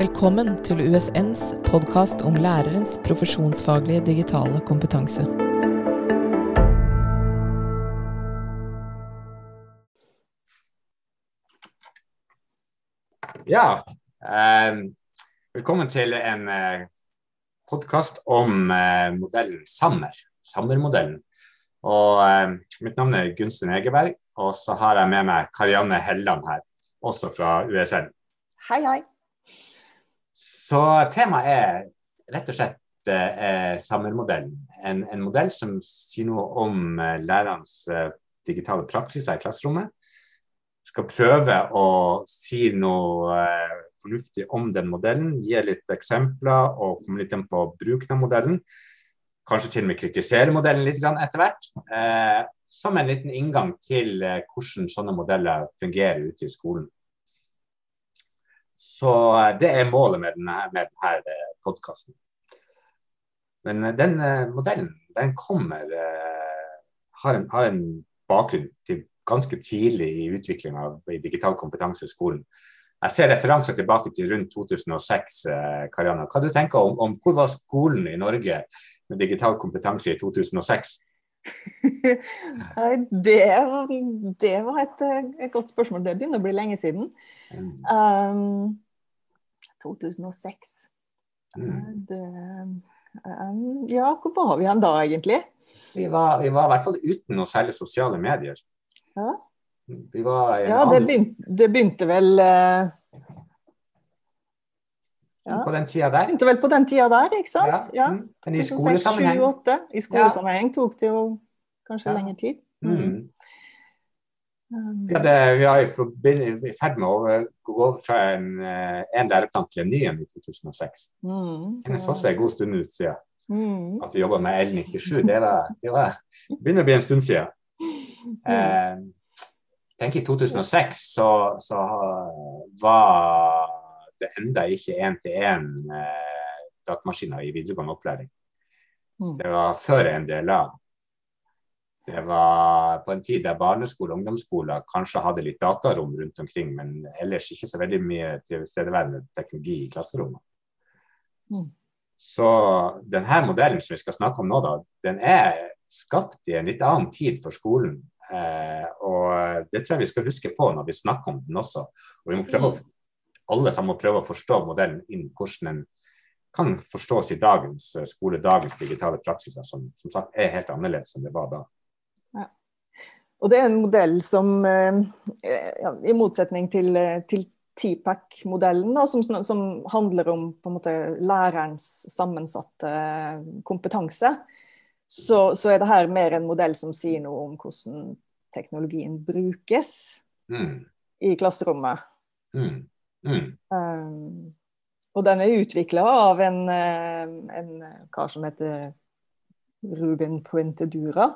Velkommen til USNs podkast om lærerens profesjonsfaglige digitale kompetanse. Ja, eh, velkommen til en eh, podkast om eh, modellen Sammer. Sammer-modellen. Og eh, Mitt navn er Gunsten Egeberg, og så har jeg med meg Karianne Helland her, også fra USN. Hei, hei. Så temaet er rett og slett eh, Sammer-modellen. En, en, modell som sier noe om eh, lærernes eh, digitale praksiser i klasserommet. Skal prøve å si noe eh, fornuftig om den modellen, gi litt eksempler og komme litt inn på bruken av modellen. Kanskje til og med kritisere modellen litt etter hvert. Eh, som en liten inngang til eh, hvordan sånne modeller fungerer ute i skolen. Så eh, det er målet med denne, denne eh, podkasten. Men eh, den modellen den kommer har en, har en bakgrunn til ganske tidlig i utviklinga av digital kompetanse i skolen. Jeg ser referanser tilbake til rundt 2006. Karianna. Hva du tenker om, om hvor var skolen i Norge med digital kompetanse i 2006? det, det var et, et, godt spørsmål. Det begynner å bli lenge siden. Um, 2006. Mm. Det, um, ja, hvor var vi hen da, egentlig? Vi var, vi var, i hvert fall uten noe særlig sosiale medier. Ja, ja det, begynte, det, begynte, vel uh, ja. På den tida der? Begynte vel på den tida der, ikke sant? Ja. Mm. Men i skolesammenheng? I skolesammenheng tok det jo kanskje lengre tid. Mm. mm. Vi, hadde, vi er i ferd med å gå fra en, eh, en læreplan til en ny en i 2006. Mm, det er også en god stund ut siden. Mm. At vi jobba med L97. Det, var, det, var, det begynner å bli en stund siden. Eh, tenk I 2006 så, så var det enda ikke én-til-én eh, datamaskiner i videregående opplæring. Mm. Det var før en del av. Det var på en tid der barneskole og ungdomsskoler kanskje hadde litt datarom rundt omkring, men ellers ikke så veldig mye tilstedeværende teknologi i klasserommet. Mm. Så denne modellen som vi skal snakke om nå, da, den er skapt i en litt annen tid for skolen. Eh, og det tror jeg vi skal huske på når vi snakker om den også. Og vi må prøve å, alle sammen må prøve å forstå modellen inn hvordan den kan forstås i dagens skole, dagens digitale praksiser, som som sagt er helt annerledes enn det var da. Og det er en modell som, eh, ja, i motsetning til, eh, til TPAC-modellen, som, som, handler om måte, lærerens sammensatte kompetanse, så, så, er det her mer en modell som sier noe om hvordan teknologien brukes mm. i klasserommet. Mm. Mm. Um, og den er utvikla av en, en, kar som heter Ruben Puentedura.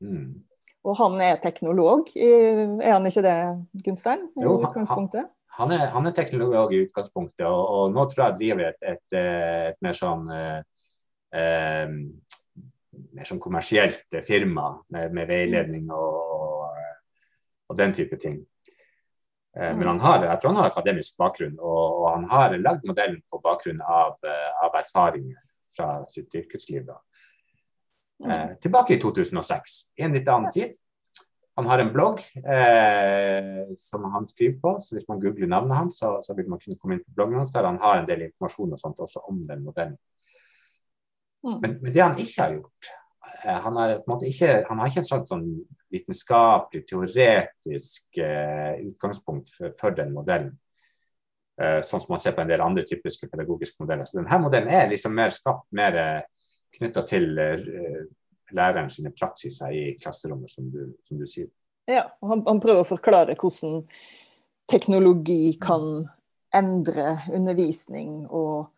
Mm. Og han er teknolog, er han ikke det, Gunstein? Jo, han, han, er, han, er, teknolog i utgangspunktet, og, og nå tror jeg driver et, et, et, et mer sånn eh, eh, mer sånn kommersielt firma med, med veiledning og, og, den type ting. Eh, men han har, jeg tror han har akademisk bakgrunn, og, og han har lagd modellen på bakgrunn av, eh, av erfaringer fra sitt yrkesliv. da. Eh, tilbake i 2006, i en litt annen tid. Han har en blogg eh, som han skriver på, så hvis man googler navnet hans, så, så, vil man kunne komme inn på bloggen hans der han har en del informasjon og sånt også om den modellen. Mm. Men, men, det han ikke har gjort han, har, ikke, han, har, ikke, et sånt sånn vitenskapelig, teoretisk eh, utgangspunkt for, for, den modellen. Eh, sånn som man ser på en del andre typiske pedagogiske modeller. Så denne modellen er liksom mer skapt mer eh, knytta til eh, læreren sine praksiser i klasserommet, som du, som du sier. Ja, han, han, prøver å forklare hvordan teknologi kan endre undervisning og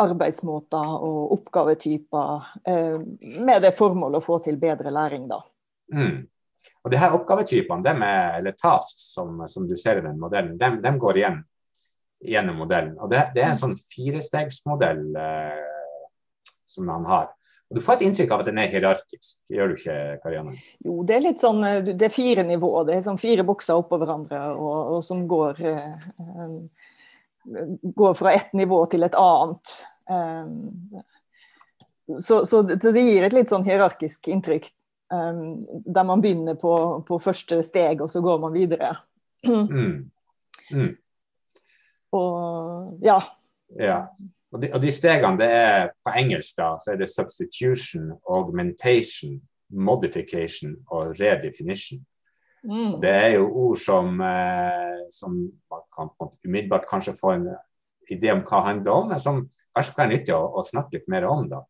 arbeidsmåter og oppgavetyper, eh, med det formålet å få til bedre læring, da. Mm. Og de her oppgavetypene, dem er, eller tasks, som, som, du ser i den modellen, dem, dem går igjen gjennom modellen. Og det, det er en sånn firestegsmodell eh, som han har. Og Du får et inntrykk av at den er hierarkisk, gjør du ikke, Karianne? Jo, det er litt sånn, eh, det er fire nivåer. Det er sånn fire bokser oppå hverandre og, og som går eh, går fra ett nivå til et annet. Um, så, så, det gir et litt sånn hierarkisk inntrykk, um, der man begynner på, på, første steg, og så går man videre. Mm. Mm. Og ja. ja. Og de, og de, stegene det er på engelsk da, så er det substitution, augmentation, modification og redefinition. Mm. Det er jo ord som, eh, som man kan umiddelbart kanskje få en idé om hva det handler om, men som kanskje kan være nyttig å, å, snakke litt mer om. da.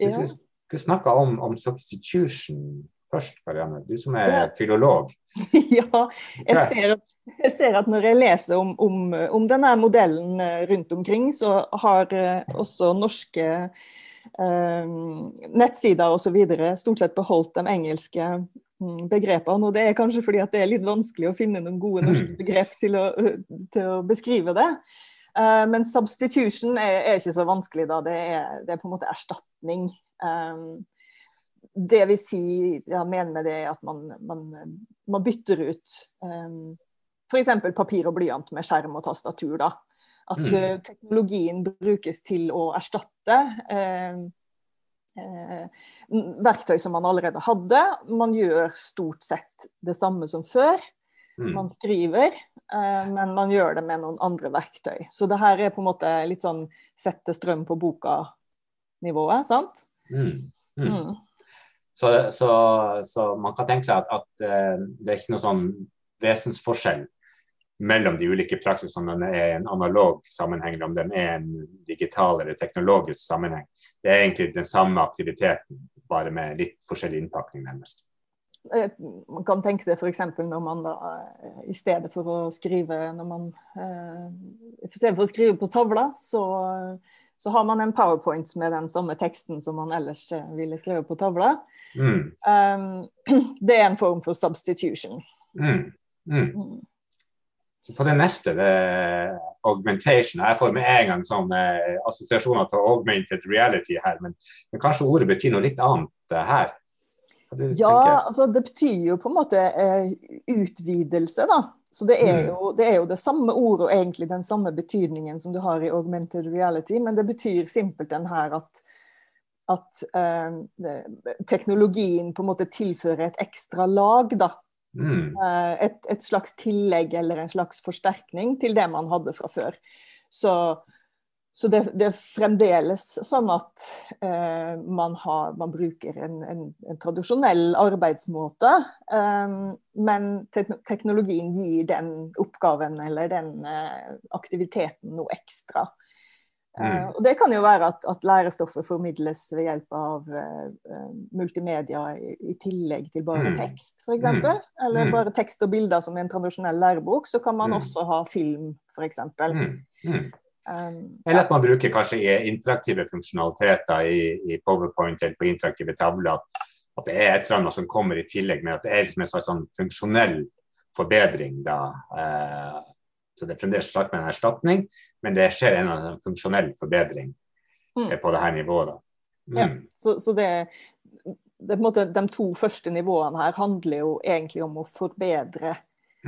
Så ja. Vi skulle snakke om, om substitution først, Karianne. Du som er ja. filolog. ja, jeg ser, at, jeg ser, at, når jeg leser om, om, om, denne modellen eh, rundt omkring, så har eh, også norske eh, nettsider osv. stort sett beholdt de engelske begrepene. Og det er kanskje fordi at det er litt vanskelig å finne noen gode norske mm. begrep til å, til å beskrive det. Uh, men substitution er, er, ikke så vanskelig, da. Det er, det er på en måte erstatning. Um, det vil si, jeg mener med det at man, man, man bytter ut um, f.eks. papir og blyant med skjerm og tastatur. da. At mm. uh, teknologien brukes til å erstatte uh, verktøy som man allerede hadde. Man gjør stort sett det samme som før. Mm. Man skriver, uh, men man gjør det med noen andre verktøy. Så det her er på en måte litt sånn sette strøm på boka-nivået, sant? Mm. Mm. mm. Så, så, så, man kan tenke seg at, at uh, det er ikke noe sånn vesensforskjell mellom de ulike praksisene om den er en analog sammenheng, eller om den er en digital eller teknologisk sammenheng. Det er egentlig den samme aktiviteten, bare med litt forskjellig innpakning, nærmest. Eh, man kan tenke seg f.eks. når man da, eh, i stedet for å skrive når man, I stedet for å skrive på tavla, så så har man en powerpoint med den samme teksten som man ellers eh, ville skrevet på tavla. Mm. Det er en form for substitution. Mm. Mm. Så på det neste, det er augmentation. Jeg får med en gang sånne eh, assosiasjoner til augmented reality her, men, men kanskje ordet betyr noe litt annet uh, her? Ja, altså det betyr jo på en måte eh, utvidelse, da. Så det er, mm. jo, det er, jo, det samme ordet og egentlig den samme betydningen som du har i augmented reality, men det betyr simpelthen her at, at eh, teknologien på en måte tilfører et ekstra lag, da. Mm. Eh, et, et, slags tillegg eller en slags forsterkning til det man hadde fra før. Så så det, det, er fremdeles sånn at eh, man, har, man, bruker en, en, en tradisjonell arbeidsmåte, eh, men te teknologien gir den oppgaven eller den eh, aktiviteten noe ekstra. Eh, mm. og Det kan jo være at, at, lærestoffet formidles ved hjelp av uh, multimedia i, i, tillegg til bare mm. tekst, f.eks. Mm. Eller mm. bare tekst og bilder som i en tradisjonell lærebok. Så kan man også ha film, f.eks. Mm. Um, eller at man bruker kanskje interaktive funksjonaliteter i, i PowerPoint eller på interaktive tavler. At det er et eller annet som kommer i tillegg, men at det er liksom en slags sånn funksjonell forbedring. da. Eh, så det er fremdeles sagt med en erstatning, men det skjer en, funksjonell forbedring mm. på det her nivået. Mm. Ja, så, så det, det, måte, De to første nivåene her handler jo egentlig om å forbedre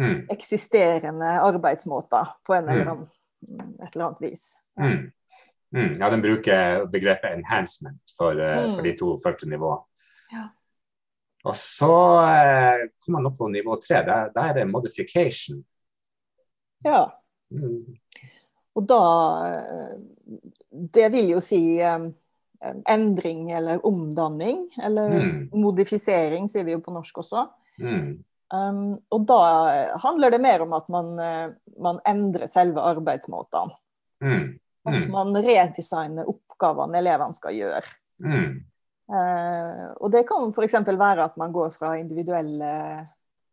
mm. eksisterende arbeidsmåter på en eller mm. annen et eller annet vis. Ja. Mm. Mm. den bruker begrepet 'enhancement' for, uh, for de to første nivåene. Ja. Og så eh, kommer man opp på nivå tre. Da er det 'modification'. Ja. Mm. Og da eh, Det vil jo si um, endring eller omdanning. Eller mm. modifisering, sier vi jo på norsk også. Mm. Um, og da handler det mer om at man, eh, man endrer selve arbeidsmåtene. Mm. Mm. At man redesigner oppgavene elevene skal gjøre. Mm. Uh, og det kan f.eks. være at man går fra individuelle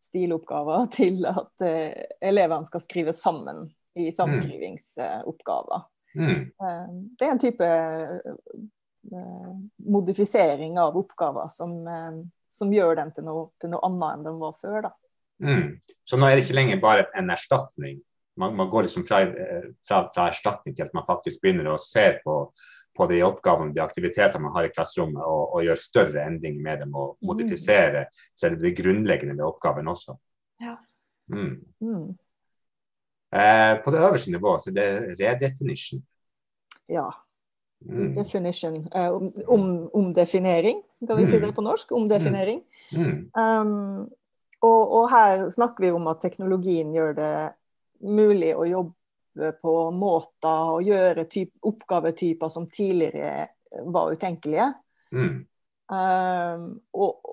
stiloppgaver til at uh, elevene skal skrive sammen i samskrivingsoppgaver. Uh, det er en type modifisering av oppgaver som som gjør den til noe, til noe annet enn den var før. da. Mm. Så nå er det ikke lenger bare en erstatning. Man, man går liksom fra, fra, fra, erstatning til at man faktisk begynner å se på, på de oppgavene, de aktivitetene man har i klasserommet, og, og gjør større endringer med dem og mm. modifisere selve det grunnleggende ved oppgaven også. Ja. Mm. Mm. Eh, på det øverste nivået så det er redefinition. Ja. Mm. Definition. Om, omdefinering, kan vi mm. si det på norsk? Omdefinering. Mm. Um, og, og, her snakker vi om at teknologien gjør det mulig å jobbe på måter og gjøre typ, oppgavetyper som tidligere var utenkelige. Um, og,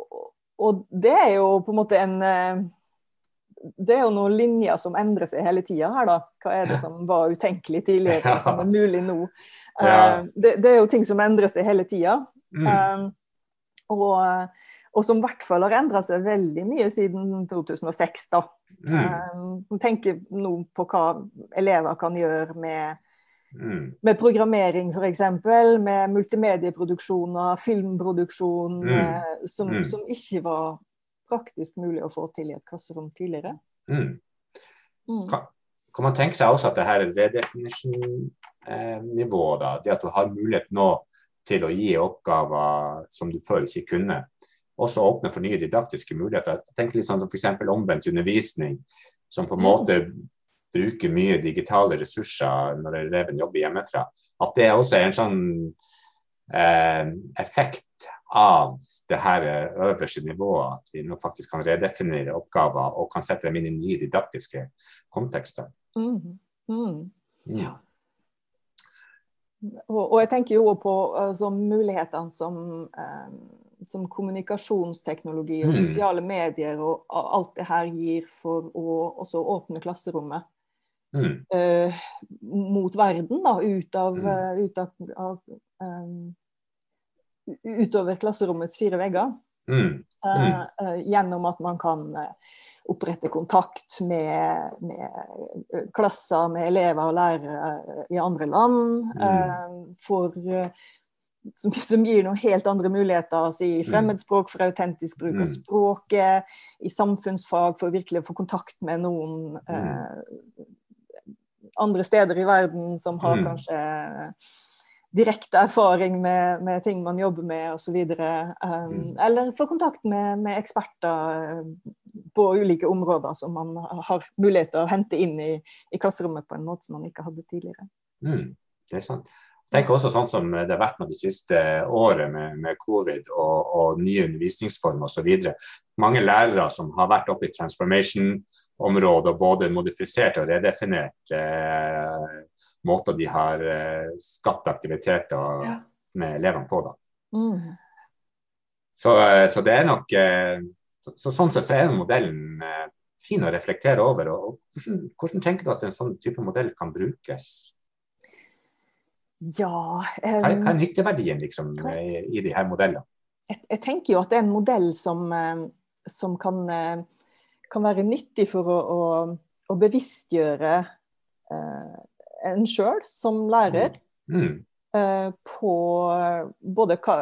og, det er jo på en måte en uh, det er jo noen linjer som endrer seg hele tida her, da. Hva er det som var utenkelig tidligere, ja. som er mulig nå? Ja. Uh, det, det, er jo ting som endrer seg hele tida. Mm. Uh, og, og, som i hvert fall har endra seg veldig mye siden 2006, da. Mm. Um, tenker nå på hva elever kan gjøre med Mm. Med programmering f.eks., med multimedieproduksjoner, filmproduksjon, mm. Eh, som, mm. som, ikke var praktisk mulig å få til i et klasserom tidligere. Mm. Mm. Kan, kan, man tenke seg også at det her redefinition-nivået, eh, det at du har mulighet nå til å gi oppgaver som du før ikke kunne, også åpne for nye didaktiske muligheter. Tenk litt sånn f.eks. omvendt undervisning, som på en mm. måte bruker mye digitale ressurser når eleven jobber hjemmefra. At det også er en sånn eh, effekt av det her øverste nivået, at vi nå faktisk kan redefinere oppgaver og kan sette dem inn i nye didaktiske kontekster. Mm. Mm. Ja. Og, og, jeg tenker jo på altså, mulighetene som, eh, som, kommunikasjonsteknologi og mm. sosiale medier og alt det her gir for å også åpne klasserommet. Mm. Uh, mot verden, da, ut av, uh, ut av, av um, utover klasserommets fire vegger. Mm. Mm. Uh, gjennom at man kan uh, opprette kontakt med, med, klasser, med elever og lærere i andre land. Mm. Som, som, gir noen helt andre muligheter altså i mm. fremmedspråk for autentisk bruk av mm. språket, i samfunnsfag for virkelig å få kontakt med noen andre steder i verden som har kanskje direkte erfaring med, med, ting man jobber med osv. Um, mm. Eller få kontakt med, med, eksperter eh, på ulike områder som man har mulighet til å hente inn i, i klasserommet på en måte som man ikke hadde tidligere. Mm. Det er sant. Tenk også sånn som det har vært med de siste året med, med covid og, og, nye undervisningsformer osv. Mange lærere som har vært oppe i transformation-området og både modifisert og redefinert eh, måter de har eh, skapt aktiviteter ja. med elevene på. da. Mm. Så, eh, så, det er nok eh, så, så, Sånn sett så er modellen eh, fin å reflektere over. og, og hvordan, hvordan tenker du at en sånn type modell kan brukes? Ja um, hva, hva, er nytteverdien liksom, i, i de her modellene? Jeg, jeg, tenker jo at det er en modell som, eh, som kan, eh, kan, være nyttig for å, å, å bevisstgjøre uh, en sjøl som lærer mm. Mm. Uh, på både hva,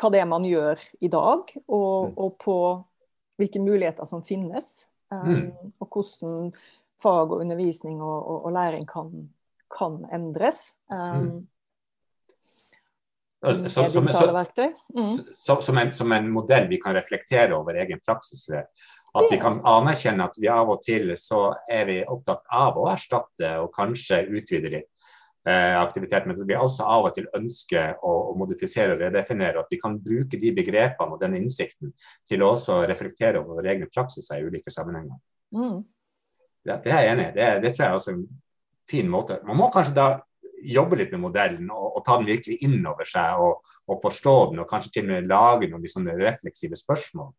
hva, det er man gjør i dag, og, mm. og på hvilke muligheter som finnes. Um, og hvordan fag og undervisning og, og, og læring kan kan endres. Um, mm. så, som, mm. så, som, en, som, en, modell vi kan reflektere over egen praksis ved. At vi kan anerkjenne at vi av og til så er vi opptatt av å erstatte og kanskje utvide litt eh, aktivitet, men at vi også av og til ønsker å, å, modifisere og redefinere. At vi kan bruke de begrepene og den innsikten til å også reflektere over våre egne praksiser i ulike sammenhenger. Mm. Det, det, er jeg enig i. Det, det, tror jeg også fin måte. Man må kanskje da jobbe litt med modellen og, og ta den virkelig inn over seg og, og, forstå den, og kanskje til og med lage noen liksom, refleksive spørsmål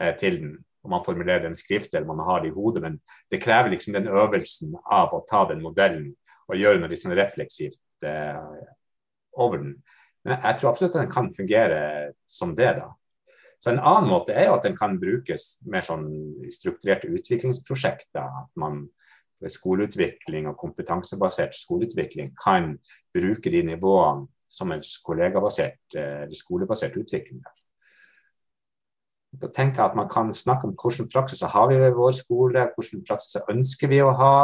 eh, til den. Om man formulerer den skriftlig eller man har det i hodet, men det krever liksom den øvelsen av å ta den modellen og gjøre noe liksom refleksivt eh, over den. Men jeg tror absolutt at den kan fungere som det, da. Så En annen måte er jo at den kan brukes mer sånn strukturerte utviklingsprosjekter. At man skoleutvikling og kompetansebasert skoleutvikling kan bruke de nivåene som en kollegabasert eller eh, skolebasert utvikling. Da tenker jeg at Man kan snakke om hvilke praksiser har vi ved vår skole, hvilke praksiser ønsker vi å ha,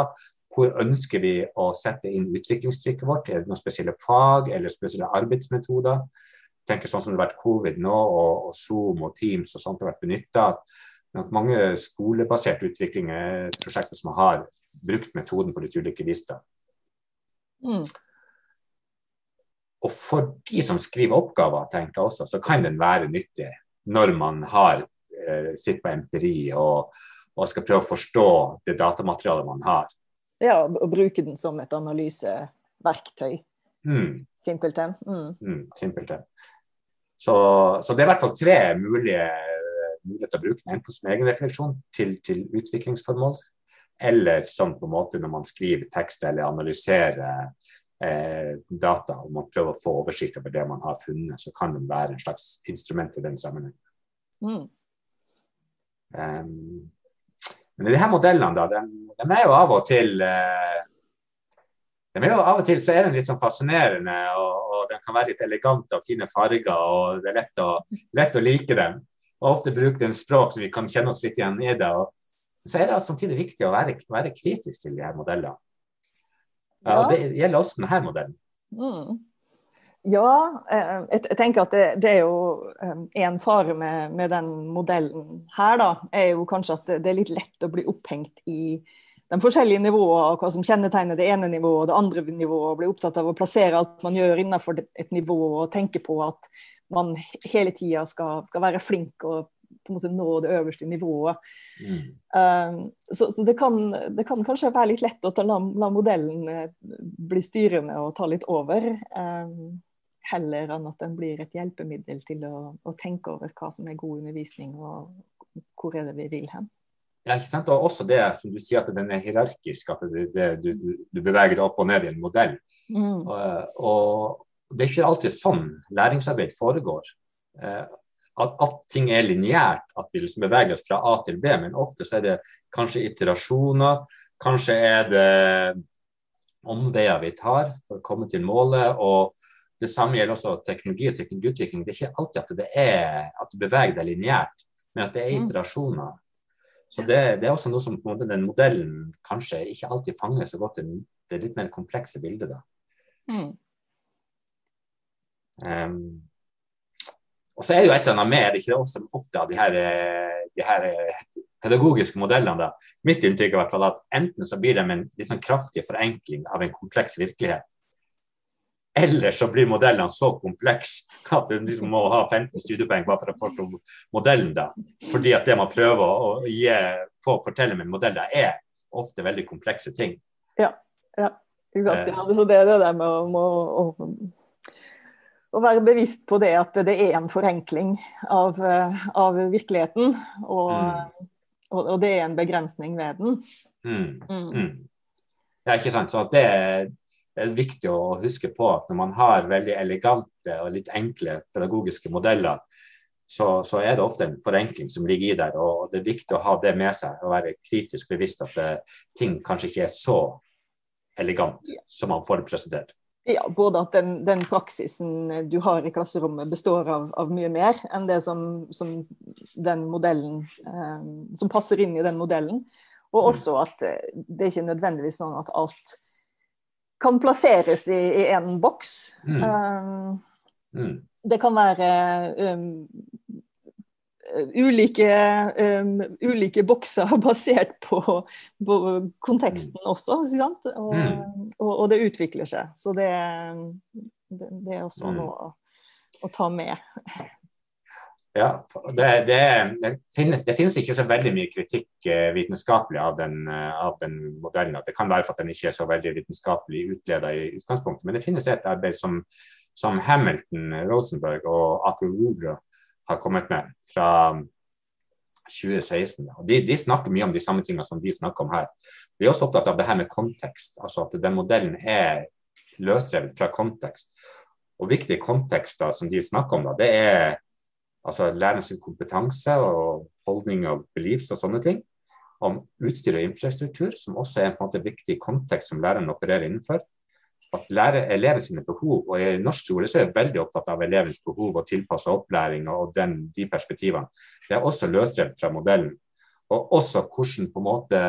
hvor ønsker vi å sette inn utviklingstrykket vårt? Er det noen spesielle fag eller spesielle arbeidsmetoder? Tenker sånn som det har vært covid nå, og, og Zoom og Teams og sånt har vært benytta. Mange skolebaserte utviklingsprosjekter som har brukt metoden på litt ulike vis. Mm. Og for de som skriver oppgaver, tenker jeg også, så kan den være nyttig når man har eh, sitt på empiri og, og, skal prøve å forstå det datamaterialet man har. Ja, og bruke den som et analyseverktøy. Mm. Simpelthen. Mm. Mm, simpelthen. Så, så, det er i hvert fall tre mulige muligheter å bruke den. En på sin som egenrefleksjon til, til utviklingsformål, eller som på en måte når man skriver tekst eller analyserer eh, data og man prøver å få oversikt over det man har funnet, så kan den være en slags instrument i den sammenhengen. Mm. Um, men de her modellene, da, de, de, er jo av og til eh, de er jo Av og til så er de litt sånn fascinerende, og, og de kan være litt elegante og fine farger. og Det er lett å, lett å like dem. Og ofte bruker de en språk så vi kan kjenne oss litt igjen i det. og så er det samtidig viktig å være, være kritisk til de her modellene. Ja, og Det gjelder også denne modellen. Mm. Ja, eh, jeg tenker at det, det er jo en eh, fare med, med, den modellen her, da, er jo kanskje at det er litt lett å bli opphengt i de forskjellige nivåene, og hva som kjennetegner det ene nivået og det andre nivået. og Bli opptatt av å plassere alt man gjør innenfor et nivå, og tenke på at man hele tida skal, skal, være flink og på en måte nå det øverste nivået. Mm. Um, så, så det, kan, det, kan, kanskje være litt lett å ta, la, la, modellen eh, bli styrende og ta litt over. Um, heller enn at den blir et hjelpemiddel til å, å, tenke over hva som er god undervisning, og hvor er det vi vil hen. Ja, ikke sant? Og også det som du sier, at den er hierarkisk, at det, det, du, du, beveger deg opp og ned i en modell. Mm. Og, og, det er ikke alltid sånn læringsarbeid foregår. At, at, ting er lineært, at vi liksom beveger oss fra A til B, men ofte så er det kanskje iterasjoner. Kanskje er det omveier vi tar for å komme til målet. og Det samme gjelder også teknologi og teknologiutvikling. Det er ikke alltid at det er at du beveger deg lineært, men at det er mm. iterasjoner. Så det, det, er også noe som måte, den modellen kanskje ikke alltid fanger så godt det litt mer komplekse bildet. da. Mm. Um, og så er det jo et eller annet med, er det ikke det også ofte av de her, eh, de her eh, pedagogiske modellene, da. Mitt inntrykk er i hvert fall at enten så blir de en litt sånn kraftig forenkling av en kompleks virkelighet, eller så blir modellene så komplekse at du liksom må ha 15 studiepoeng bare for å forstå modellen. da. Fordi at det man prøver å gi, få fortelle med en modell, er ofte veldig komplekse ting. Ja, ja. Exakt, ja. Så det er det der med å, å, å være bevisst på det at det er en forenkling av, eh, av virkeligheten. Og, mm. og, og, det er en begrensning ved den. Mm. Mm. mm. Ja, ikke sant. Så det er viktig å huske på at når man har veldig elegante og litt enkle pedagogiske modeller, så, så, er det ofte en forenkling som ligger i der. og Det er viktig å ha det med seg og være kritisk bevisst at det, eh, ting kanskje ikke er så elegant som man får det presentert. Ja, både at den, den, praksisen du har i klasserommet består av, av mye mer enn det som, som den modellen eh, Som passer inn i den modellen. Og mm. også at eh, det er ikke nødvendigvis sånn at alt kan plasseres i, i en boks. Mm. Um, mm. Det kan være um, ulike, um, ulike bokser basert på, på konteksten mm. også. Og, mm. og, og, det utvikler seg. Så det, det, det er også mm. noe å, å, ta med. Ja, det, det, det, finnes, det, finnes, ikke så veldig mye kritikk eh, vitenskapelig av den, eh, av den, modellen. Det kan være for at den ikke er så veldig vitenskapelig utleda i utgangspunktet, men det finnes et arbeid som, som Hamilton, Rosenberg og Aker Rouvre har kommet med fra 2016. De, de, snakker mye om de samme tingene som vi snakker om her. Vi er også opptatt av det her med kontekst, altså at den modellen er løsrevet fra kontekst. Og viktige kontekster som de snakker om, da, det er altså lærernes kompetanse og holdning og beliefs og sånne ting. Om utstyr og infrastruktur, som også er en måte, viktig kontekst som læreren opererer innenfor at lære eleven sine behov, og i norsk skole så er jeg veldig opptatt av elevens behov og tilpassa opplæring og den, de perspektivene. Det er også løsrevet fra modellen. Og også hvordan på en måte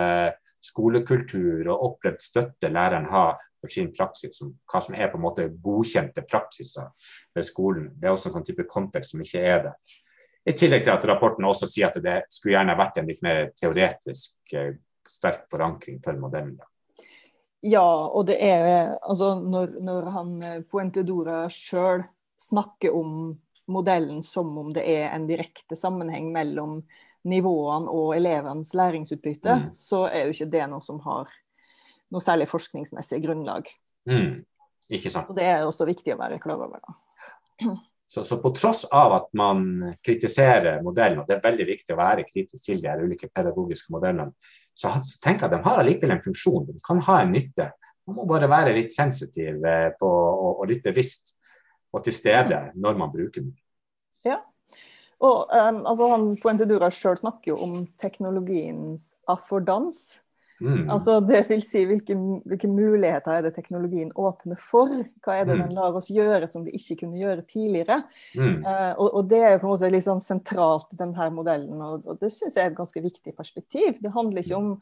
skolekultur og opplevd støtte læreren har for sin praksis, som, hva som er på en måte godkjente praksiser ved skolen. Det er også en sånn type kontekst som ikke er det I tillegg til at rapporten også sier at det skulle gjerne vært en litt mer teoretisk eh, sterk forankring for modellen. Ja, og det er altså når, når han eh, Poentedora sjøl snakker om modellen som om det er en direkte sammenheng mellom nivåene og elevenes læringsutbytte, mm. så er jo ikke det noe som har noe særlig forskningsmessig grunnlag. Mm. Ikke sant. Så det er også viktig å være klar over. da. Så, så, på tross av at man kritiserer modellen, og det er veldig viktig å være kritisk til de ulike pedagogiske modellene, så tenker jeg at de har allikevel en funksjon. De kan ha en nytte. Man må bare være litt sensitiv eh, på, og, og litt bevisst og til stede når man bruker den. Ja. Og um, altså han Poentedura sjøl snakker jo om teknologiens affordans. Mm. Altså det vil si hvilke, hvilke, muligheter er det teknologien åpner for? Hva er det mm. den lar oss gjøre som vi ikke kunne gjøre tidligere? Mm. Uh, og, og, det er jo på en måte litt sånn sentralt i denne modellen, og, og det syns jeg er et ganske viktig perspektiv. Det handler ikke om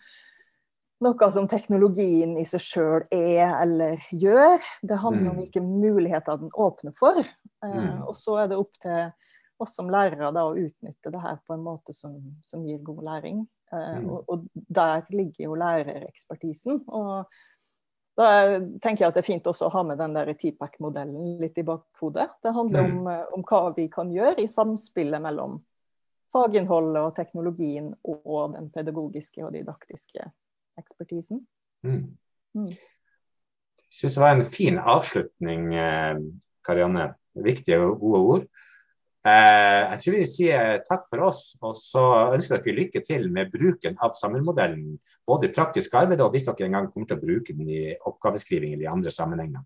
noe som teknologien i seg sjøl er eller gjør. Det handler om mm. hvilke muligheter den åpner for. Uh, og så er det opp til oss som lærere da, å utnytte det her på en måte som, som gir god læring. Eh, mm. og, og, der ligger jo lærerekspertisen. Og da tenker jeg at det er fint også å ha med den TPAC-modellen litt i bakhodet. Det handler mm. om, eh, om, hva vi kan gjøre i samspillet mellom faginnholdet og teknologien og den pedagogiske og didaktiske ekspertisen. Mm. Mm. Jeg syns det var en fin avslutning, eh, Karianne. Viktige og gode ord. Eh, jeg tror vi sier takk for oss, og så ønsker dere lykke til med bruken av sammenmodellen. Både i praktisk arbeid og hvis dere en gang kommer til å bruke den i oppgaveskriving eller i andre sammenhenger.